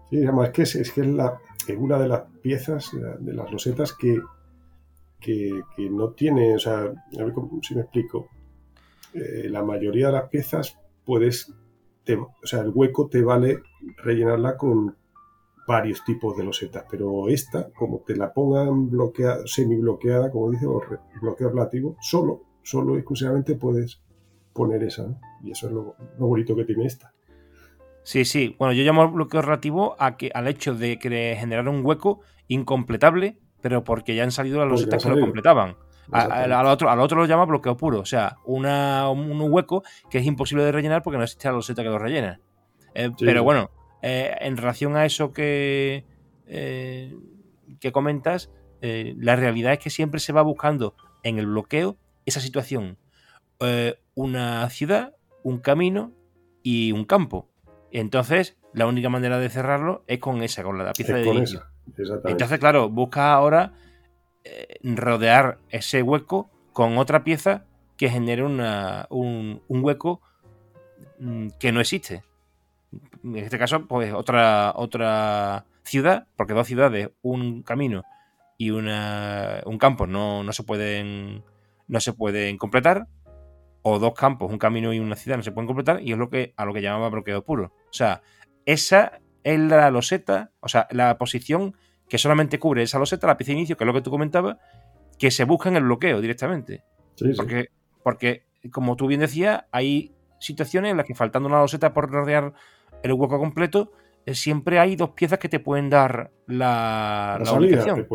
S2: Sí, es que es, es que es la, es una de las piezas, de las rosetas que, que, no tiene, o sea, a ver si me explico. Eh, la mayoría de las piezas puedes, o sea, el hueco te vale rellenarla con varios tipos de losetas, pero esta, como te la pongan bloqueada, semi bloqueada, como dice, o bloqueo relativo, solo, solo exclusivamente puedes poner esa, y eso es lo bonito que tiene esta.
S1: Sí, sí. Bueno, yo llamo bloqueo relativo a que, al hecho de que generar un hueco incompletable, pero porque ya han salido las losetas que lo completaban. Al otro, al otro lo llama bloqueo puro, o sea, una, un hueco que es imposible de rellenar porque no existe la loseta que lo rellena. Eh, pero bueno, eh, en relación a eso que, eh, que comentas, la realidad es que siempre se va buscando en el bloqueo esa situación. Una ciudad, un camino y un campo. Entonces, la única manera de cerrarlo es con esa, con la pieza de inicio. Entonces, claro, busca ahora rodear ese hueco con otra pieza que genere una, un, hueco mm, que no existe. En este caso, pues otra, otra ciudad, porque dos ciudades, un camino y una, un campo no, no, se pueden, no se pueden completar, o dos campos, un camino y una ciudad no se pueden completar, y es lo que a lo que llamaba bloqueo puro. O sea, esa es la loseta, o sea, la posición que solamente cubre esa loseta, la pieza de inicio, que es lo que tú comentabas, que se busca en el bloqueo directamente. porque, porque, como tú bien decías, hay situaciones en las que faltando una loseta por rodear el hueco completo, siempre hay dos piezas que te pueden dar la, la, ubicación.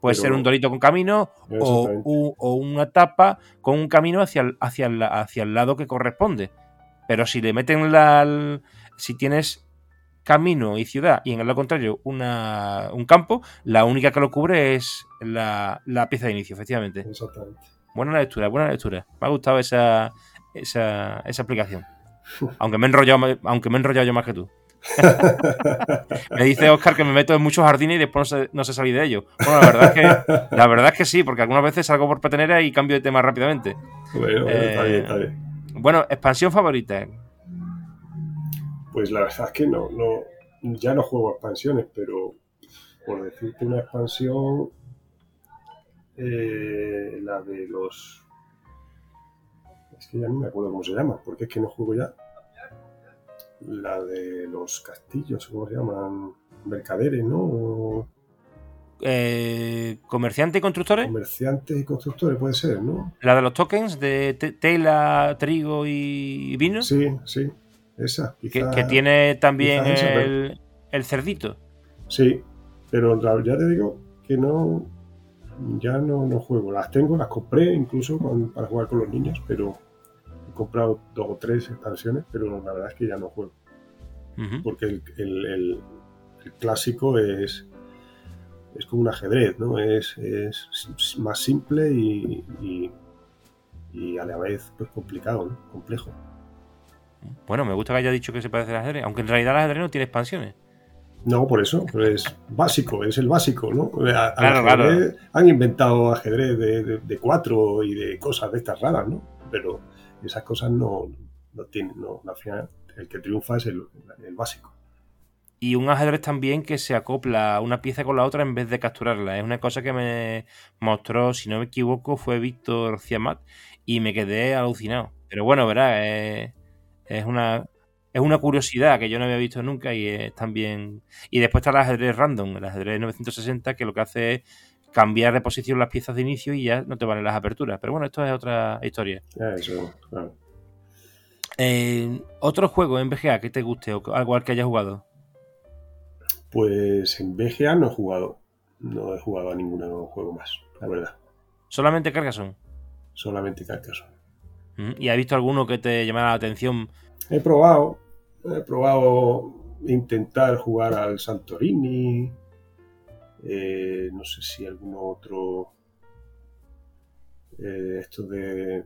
S1: puede ser un dorito con camino o, una tapa con un camino hacia el, hacia, hacia el lado que corresponde. Pero si le meten la. Si tienes camino y ciudad y en el lado contrario una, un campo, la única que lo cubre es la, pieza de inicio, efectivamente.
S2: Exactamente.
S1: Buena lectura, buena lectura. Me ha gustado esa, esa, esa aplicación. Aunque me, he enrollado, aunque me he enrollado yo más que tú. me dice Oscar que me meto en muchos jardines y después no sé, salir de ellos. Bueno, la verdad, es que, la verdad es que sí, porque algunas veces salgo por petenera y cambio de tema rápidamente.
S2: Bueno, está bien, está bien.
S1: Bueno, expansión favorita.
S2: Pues la verdad es que no, no, ya no juego expansiones, pero por decirte una expansión, eh, la de los... Es que ya no me acuerdo cómo se llama, porque es que no juego ya. La de los castillos, ¿cómo se llaman? Mercaderes, ¿no?
S1: Eh, ¿Comerciantes y constructores?
S2: Comerciantes y constructores, puede ser, ¿no?
S1: La de los tokens de tela, trigo y vino.
S2: Sí, sí. Esa,
S1: que, tiene también el, cerdito.
S2: Sí, pero ya te digo que no, ya no, no juego. Las tengo, las compré incluso para jugar con los niños, pero he comprado dos o tres expansiones, pero la verdad es que ya no juego. Porque el, clásico es, es como un ajedrez, ¿no? Es, más simple y, y, a la vez pues, complicado, ¿no? complejo.
S1: Bueno, me gusta que haya dicho que se parece al ajedrez, aunque en realidad el ajedrez no tiene expansiones.
S2: No, por eso, es básico, es el básico, ¿no? claro, claro. Han inventado ajedrez de, cuatro y de cosas de estas raras, ¿no? Pero esas cosas no, no tienen, no, al final el que triunfa es el, básico.
S1: Y un ajedrez también que se acopla una pieza con la otra en vez de capturarla. Es una cosa que me mostró, si no me equivoco, fue Víctor Ciamat y me quedé alucinado. Pero bueno, verás, eh, es una, es una curiosidad que yo no había visto nunca y es también... Y después está el ajedrez random, el ajedrez 960, que lo que hace es cambiar de posición las piezas de inicio y ya no te valen las aperturas. Pero bueno, esto es otra historia.
S2: Eso, claro.
S1: Eh, ¿Otro juego en BGA que te guste o algo al que hayas jugado?
S2: Pues en BGA no he jugado. No he jugado a ningún juego más, la verdad.
S1: ¿Solamente Carcassonne?
S2: Solamente Carcassonne.
S1: ¿Y has visto alguno que te llamara la atención?
S2: He probado, he probado intentar jugar al Santorini, eh, no sé si algún otro, eh, esto de,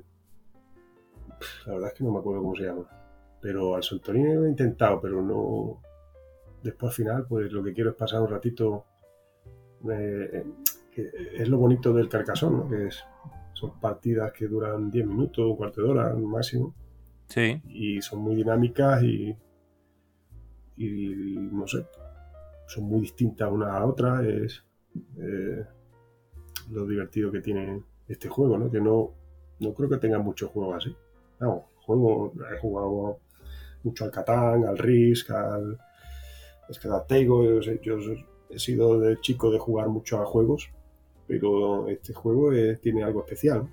S2: la verdad es que no me acuerdo cómo se llama, pero al Santorini lo he intentado, pero no, después al final pues lo que quiero es pasar un ratito, eh, que es lo bonito del Carcasón, ¿no? que es son partidas que duran 10 minutos, un cuarto de hora máximo.
S1: Sí.
S2: Y son muy dinámicas y, y no sé, son muy distintas una a otra. Es eh, lo divertido que tiene este juego, ¿no? Que no, no creo que tenga muchos juegos así. Juego, he jugado mucho al Catán, al Risk, al Escadatego. Yo, yo he sido de chico de jugar mucho a juegos pero este juego tiene algo especial.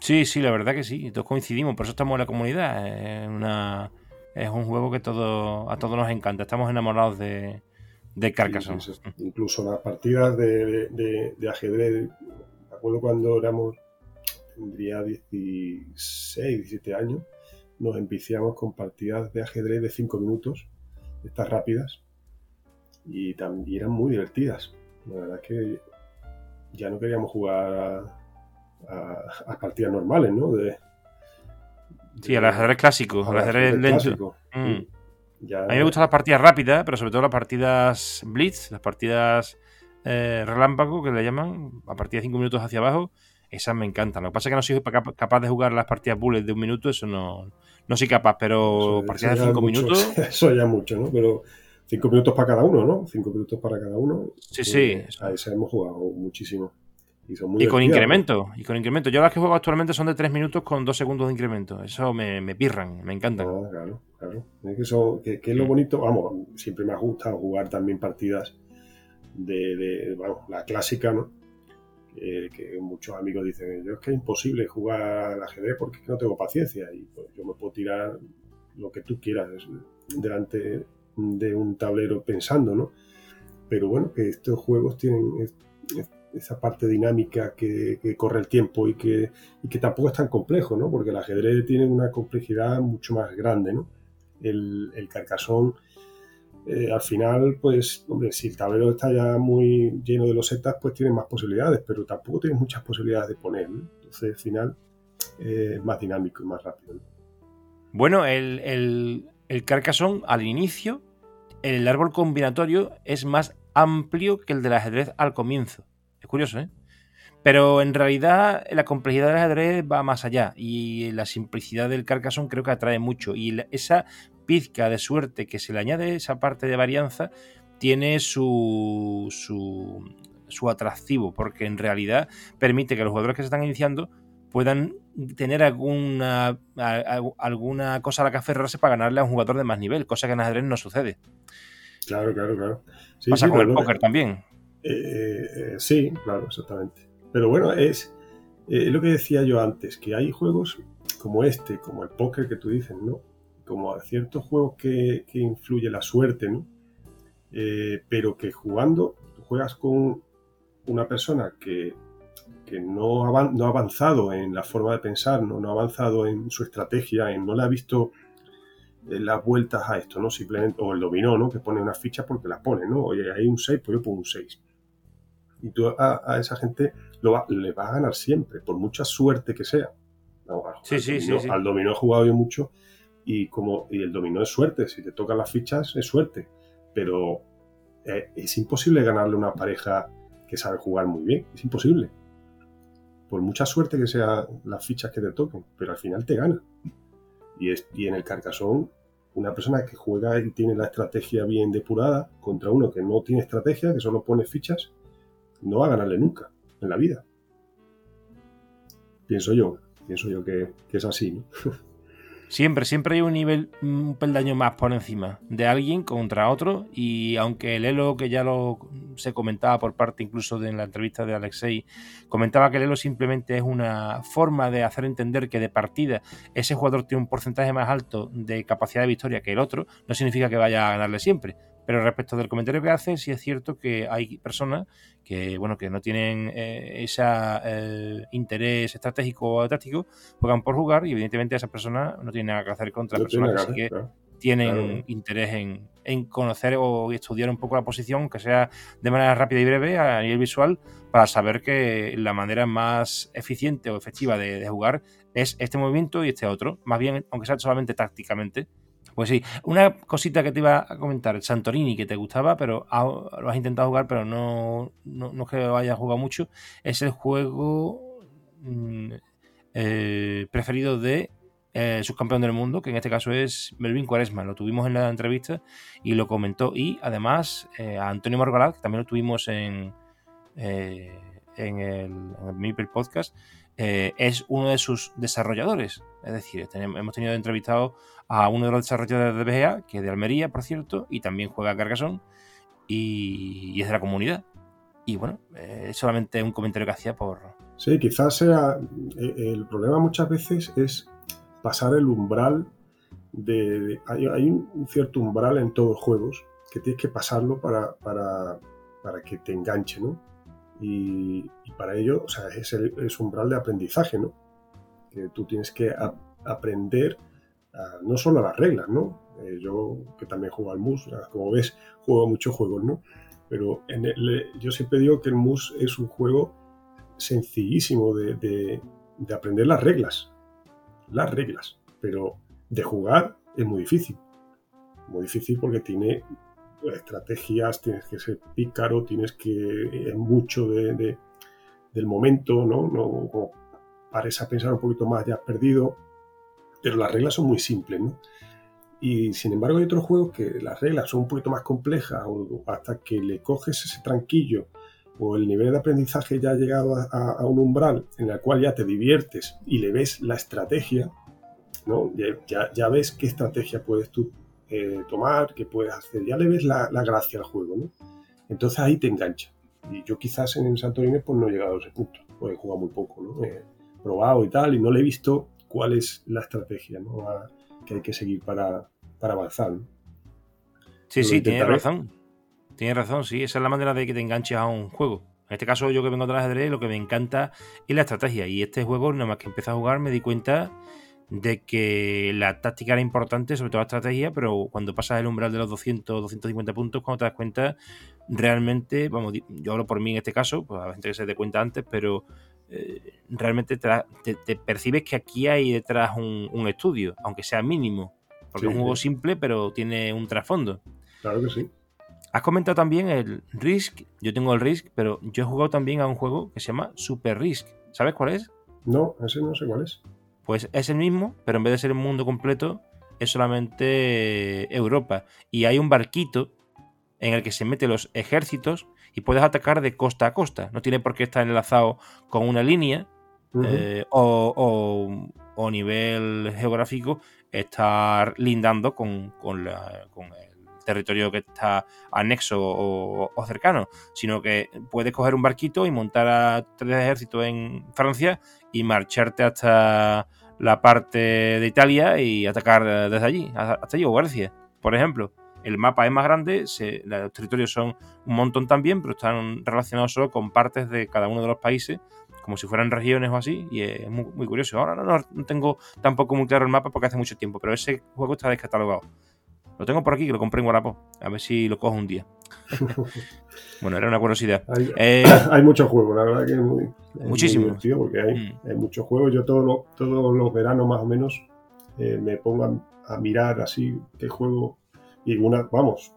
S1: Sí, sí, la verdad que sí, todos coincidimos, por eso estamos en la comunidad. Es, una, es un juego que todo, a todos nos encanta, estamos enamorados de, de Carcassonne.
S2: incluso las partidas de, de, ajedrez, me acuerdo cuando éramos, tendría 16, 17 años, nos enviciamos con partidas de ajedrez de 5 minutos, estas rápidas, y también eran muy divertidas. La verdad es que ya no queríamos jugar a, partidas normales, ¿no? De,
S1: sí, al ajedrez clásico, al ajedrez lento. Mm. A mí me gustan las partidas rápidas, pero sobre todo las partidas blitz, las partidas eh, relámpago, que le llaman, a partir de 5 minutos hacia abajo, esas me encantan. Lo que pasa es que no soy capaz de jugar las partidas bullet de un minuto, eso no, no soy capaz, pero partidas de 5 minutos.
S2: Eso ya mucho, ¿no? Pero 5 minutos para cada uno, ¿no? 5 minutos para cada uno.
S1: Sí, sí.
S2: A esa hemos jugado muchísimo.
S1: Y, con incremento, y con incremento. Yo las que juego actualmente son de 3 minutos con 2 segundos de incremento. Eso me, me pirran, me encantan.
S2: Claro, claro. Es que, eso, que, es lo bonito. Vamos, siempre me ha gustado jugar también partidas de, de la clásica, ¿no? que muchos amigos dicen, yo es que es imposible jugar al ajedrez porque no tengo paciencia y pues, yo me puedo tirar lo que tú quieras delante de un tablero pensando, ¿no? Pero bueno, que estos juegos tienen esa parte dinámica que, corre el tiempo y que, y que tampoco es tan complejo, ¿no? Porque el ajedrez tiene una complejidad mucho más grande, ¿no? El, el carcasón eh, al final, pues, hombre, si el tablero está ya muy lleno de losetas, pues tiene más posibilidades, pero tampoco tiene muchas posibilidades de poner. Entonces, al final, eh, es más dinámico y más rápido.
S1: Bueno, el, el, el Carcassonne al inicio, el árbol combinatorio es más amplio que el del ajedrez al comienzo. Es curioso, ¿eh? Pero en realidad la complejidad del ajedrez va más allá y la simplicidad del Carcassonne creo que atrae mucho. Y esa pizca de suerte que se le añade esa parte de varianza tiene su, su, atractivo, porque en realidad permite que los jugadores que se están iniciando puedan tener alguna, alguna cosa a la que aferrarse para ganarle a un jugador de más nivel, cosa que en ajedrez no sucede.
S2: Claro, claro, claro.
S1: Pasa con el póker también.
S2: Eh, eh, sí, claro, exactamente. Pero bueno, es eh, lo que decía yo antes, que hay juegos como este, como el póker que tú dices, ¿no? como ciertos juegos que, influye la suerte, ¿no? Eh, pero que jugando, juegas con una persona que, no, ha, avanzado en la forma de pensar, ¿no? no ha avanzado en su estrategia, en, no le ha visto las vueltas a esto, ¿no? Simplemente, o el dominó, ¿no? Que pone una ficha porque la pone, ¿no? Oye, hay un 6, pues yo pongo un 6. Y tú a, esa gente lo le va a ganar siempre, por mucha suerte que sea.
S1: sí, sí, sí,
S2: al dominó he jugado yo mucho y como y el dominó es suerte, si te tocan las fichas es suerte, pero eh, es imposible ganarle a una pareja que sabe jugar muy bien, es imposible. Por mucha suerte que sean las fichas que te toquen, pero al final te gana. Y, es, y en el carcasón, una persona que juega y tiene la estrategia bien depurada contra uno que no tiene estrategia, que solo pone fichas, no va a ganarle nunca en la vida. Pienso yo, pienso yo que, es así, ¿no?
S1: Siempre, siempre hay un nivel, un peldaño más por encima de alguien contra otro. Y aunque el Elo, que ya lo se comentaba por parte incluso de la entrevista de Alexei, comentaba que el Elo simplemente es una forma de hacer entender que de partida ese jugador tiene un porcentaje más alto de capacidad de victoria que el otro, no significa que vaya a ganarle siempre. Pero respecto del comentario que hace, sí es cierto que hay personas que, bueno, que no tienen eh, ese eh, interés estratégico o táctico, juegan por jugar y evidentemente esas personas no tienen nada que hacer contra personas que tienen interés en, conocer o estudiar un poco la posición, que sea de manera rápida y breve a nivel visual, para saber que la manera más eficiente o efectiva de jugar es este movimiento y este otro, más bien, aunque sea solamente tácticamente pues sí, una cosita que te iba a comentar, Santorini, que te gustaba, pero lo has intentado jugar, pero no, no, es que lo hayas jugado mucho, es el juego mm, eh, preferido de eh, subcampeón del mundo, que en este caso es Melvin Cuaresma. Lo tuvimos en la entrevista y lo comentó. Y además eh, a Antonio Margolad, que también lo tuvimos en, en el, en Podcast, es uno de sus desarrolladores. Es decir, hemos tenido entrevistado a uno de los desarrolladores de BGA, que es de Almería, por cierto, y también juega a Carcassonne y, es de la comunidad. Y bueno, eh, es solamente un comentario que hacía por...
S2: Sí, quizás sea... Eh, el problema muchas veces es pasar el umbral de... hay, un cierto umbral en todos los juegos que tienes que pasarlo para, para, para que te enganche, ¿no? Y, para ello, o sea, es el es umbral de aprendizaje, ¿no? Que tú tienes que aprender no solo a las reglas, ¿no? Eh, yo que también juego al MUS, como ves, juego muchos juegos, ¿no? Pero en yo siempre digo que el MUS es un juego sencillísimo de, aprender las reglas. Las reglas. Pero de jugar es muy difícil. Muy difícil porque tiene estrategias, tienes que ser pícaro, tienes que es mucho de, del momento, ¿no? no como a pensar un poquito más, ya has perdido. Pero las reglas son muy simples, ¿no? Y sin embargo hay otros juegos que las reglas son un poquito más complejas hasta que le coges ese tranquillo o el nivel de aprendizaje ya ha llegado a, un umbral en el cual ya te diviertes y le ves la estrategia, ¿no? ya, ya, ves qué estrategia puedes tú eh, tomar, qué puedes hacer, ya le ves la, gracia al juego. ¿no? Entonces ahí te engancha. Y yo quizás en el Santorini pues no he llegado a ese punto, porque he jugado muy poco, ¿no? he probado y tal y no le he visto cuál es la estrategia ¿no? que hay que seguir para, para avanzar.
S1: Sí, sí, tienes razón. Tienes razón, sí. Esa es la manera de que te enganches a un juego. En este caso, yo que vengo del ajedrez, lo que me encanta es la estrategia. Y este juego, nada más que empecé a jugar, me di cuenta de que la táctica era importante, sobre todo la estrategia, pero cuando pasas el umbral de los 200, 250 puntos, cuando te das cuenta, realmente, vamos, yo hablo por mí en este caso, pues a gente que se dé cuenta antes, pero eh, realmente te, percibes que aquí hay detrás un estudio, aunque sea mínimo. Porque es un juego simple, pero tiene un trasfondo.
S2: Claro que sí.
S1: Has comentado también el Risk. Yo tengo el Risk, pero yo he jugado también a un juego que se llama Super Risk. ¿Sabes cuál es?
S2: No, ese no sé cuál es.
S1: Pues es el mismo, pero en vez de ser un mundo completo, es solamente Europa. Y hay un barquito en el que se meten los ejércitos y puedes atacar de costa a costa. No tiene por qué estar enlazado con una línea eh, o, o, nivel geográfico estar lindando con, el territorio que está anexo o, cercano, sino que puedes coger un barquito y montar a tres ejércitos en Francia y marcharte hasta la parte de Italia y atacar desde allí, hasta allí, o Grecia, por ejemplo. El mapa es más grande, los territorios son un montón también, pero están relacionados solo con partes de cada uno de los países como si fueran regiones o así, y es muy, curioso. Ahora no, tengo tampoco muy claro el mapa porque hace mucho tiempo, pero ese juego está descatalogado. Lo tengo por aquí, que lo compré en Guarapo. A ver si lo cojo un día. bueno, era una curiosidad.
S2: Hay, eh, muchos juegos, la verdad que es muy,
S1: muchísimo.
S2: divertido porque mm. hay, muchos juegos. Yo todos todos los veranos más o menos eh, me pongo a, mirar así qué juego. Y una, vamos,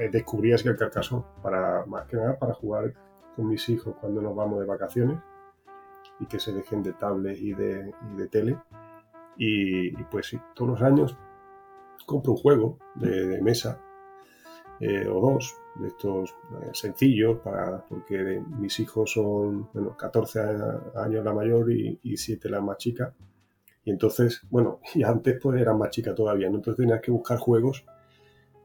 S2: eh, descubrí así el carcaso para más que nada para jugar con mis hijos cuando nos vamos de vacaciones y que se dejen de tablet y de, tele. Y, pues sí, todos los años compro un juego de, mesa eh, o dos de estos eh, sencillos para, porque mis hijos son bueno, 14 años la mayor y, y 7 la más chica. Y entonces, bueno, y antes pues eran más chicas todavía, entonces tenías que buscar juegos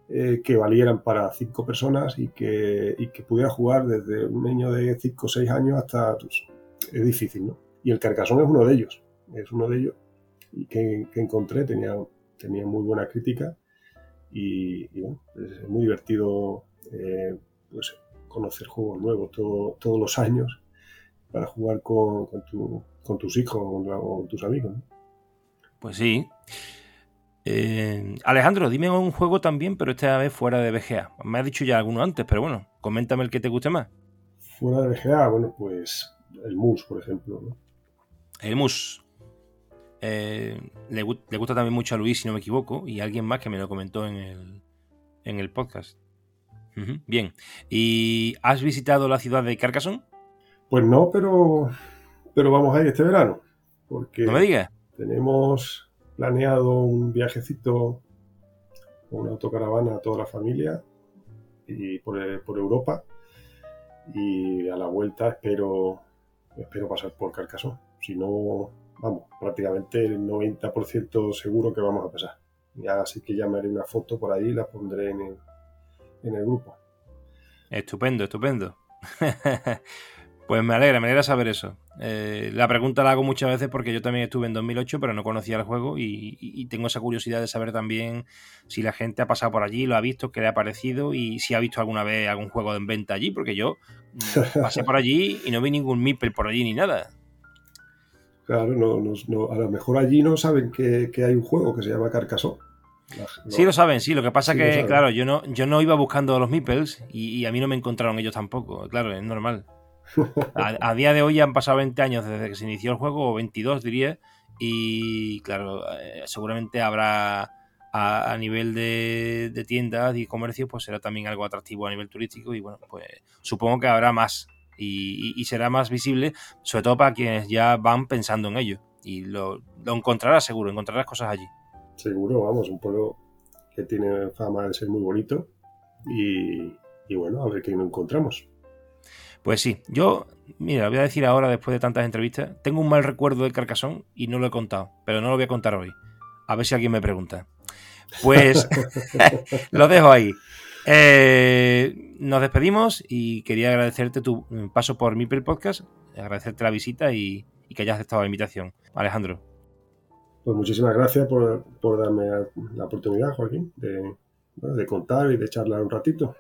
S2: eh, que valieran para cinco personas y que, y que pudiera jugar desde un niño de 5 o 6 años hasta pues, es difícil, ¿no? Y el Carcasón es uno de ellos, es uno de ellos y que, encontré, tenía, tenía muy buena crítica y, bueno, es muy divertido eh, pues, conocer juegos nuevos todos los años para jugar con, con, tus hijos o con, tus amigos. ¿no?
S1: Pues sí. Eh, Alejandro, dime un juego también, pero esta vez fuera de BGA. Me has dicho ya alguno antes, pero bueno, coméntame el que te guste más.
S2: Fuera de BGA, bueno, pues el MUS, por ejemplo.
S1: El MUS. Eh, le, gusta también mucho a Luis, si no me equivoco, y alguien más que me lo comentó en el, en el podcast. bien. ¿Y has visitado la ciudad de Carcassonne?
S2: Pues no, pero, pero vamos a ir este verano. Porque
S1: no me digas.
S2: Tenemos planeado un viajecito con una autocaravana a toda la familia y por, por Europa. Y a la vuelta espero espero pasar por Carcassonne. Si no, vamos, prácticamente el 90% seguro que vamos a pasar. Ya, así que ya me haré una foto por ahí y la pondré en el, en el grupo.
S1: Estupendo, estupendo. Pues me alegra, me alegra saber eso. Eh, la pregunta la hago muchas veces porque yo también estuve en 2008, pero no conocía el juego y, tengo esa curiosidad de saber también si la gente ha pasado por allí, lo ha visto, qué le ha parecido y si ha visto alguna vez algún juego en venta allí, porque yo pasé por allí y no vi ningún Mipel por allí ni nada.
S2: Claro, no, a lo mejor allí no saben que, hay un juego que se llama Carcassonne.
S1: Sí lo saben, sí. Lo que pasa es que, claro, yo no, yo no iba buscando los Meeples y, a mí no me encontraron ellos tampoco. Claro, es normal. A, día de hoy han pasado 20 años desde que se inició el juego, o 22 diría, y claro, eh, seguramente habrá a, nivel de, tiendas y comercios, pues será también algo atractivo a nivel turístico y bueno, pues supongo que habrá más y, será más visible, sobre todo para quienes ya van pensando en ello y lo, lo encontrarás seguro, encontrarás cosas allí.
S2: Seguro, vamos, un pueblo que tiene fama de ser muy bonito y, y bueno, a ver qué nos encontramos.
S1: Pues sí, yo, mira, voy a decir ahora, después de tantas entrevistas, tengo un mal recuerdo de Carcasón y no lo he contado, pero no lo voy a contar hoy. A ver si alguien me pregunta. Pues lo dejo ahí. Eh, nos despedimos y quería agradecerte tu paso por mi podcast, agradecerte la visita y, que hayas aceptado la invitación. Alejandro.
S2: Pues muchísimas gracias por, darme la oportunidad, Joaquín, de, de contar y de charlar un ratito,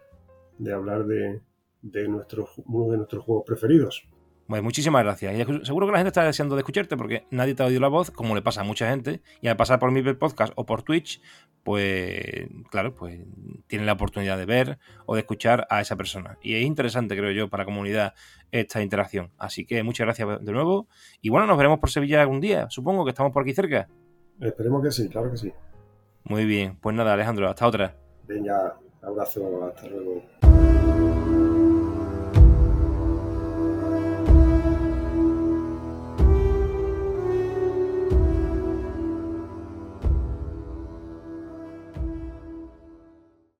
S2: de hablar de, de nuestro, uno de nuestros juegos preferidos.
S1: Pues muchísimas gracias. Y seguro que la gente está deseando de escucharte porque nadie te ha oído la voz, como le pasa a mucha gente. Y al pasar por mi podcast o por Twitch, pues claro, pues tienen la oportunidad de ver o de escuchar a esa persona. Y es interesante, creo yo, para la comunidad esta interacción. Así que muchas gracias de nuevo. Y bueno, nos veremos por Sevilla algún día. Supongo que estamos por aquí cerca.
S2: Esperemos que sí, claro que sí.
S1: Muy bien. Pues nada, Alejandro, hasta otra.
S2: Venga, abrazo, hasta luego.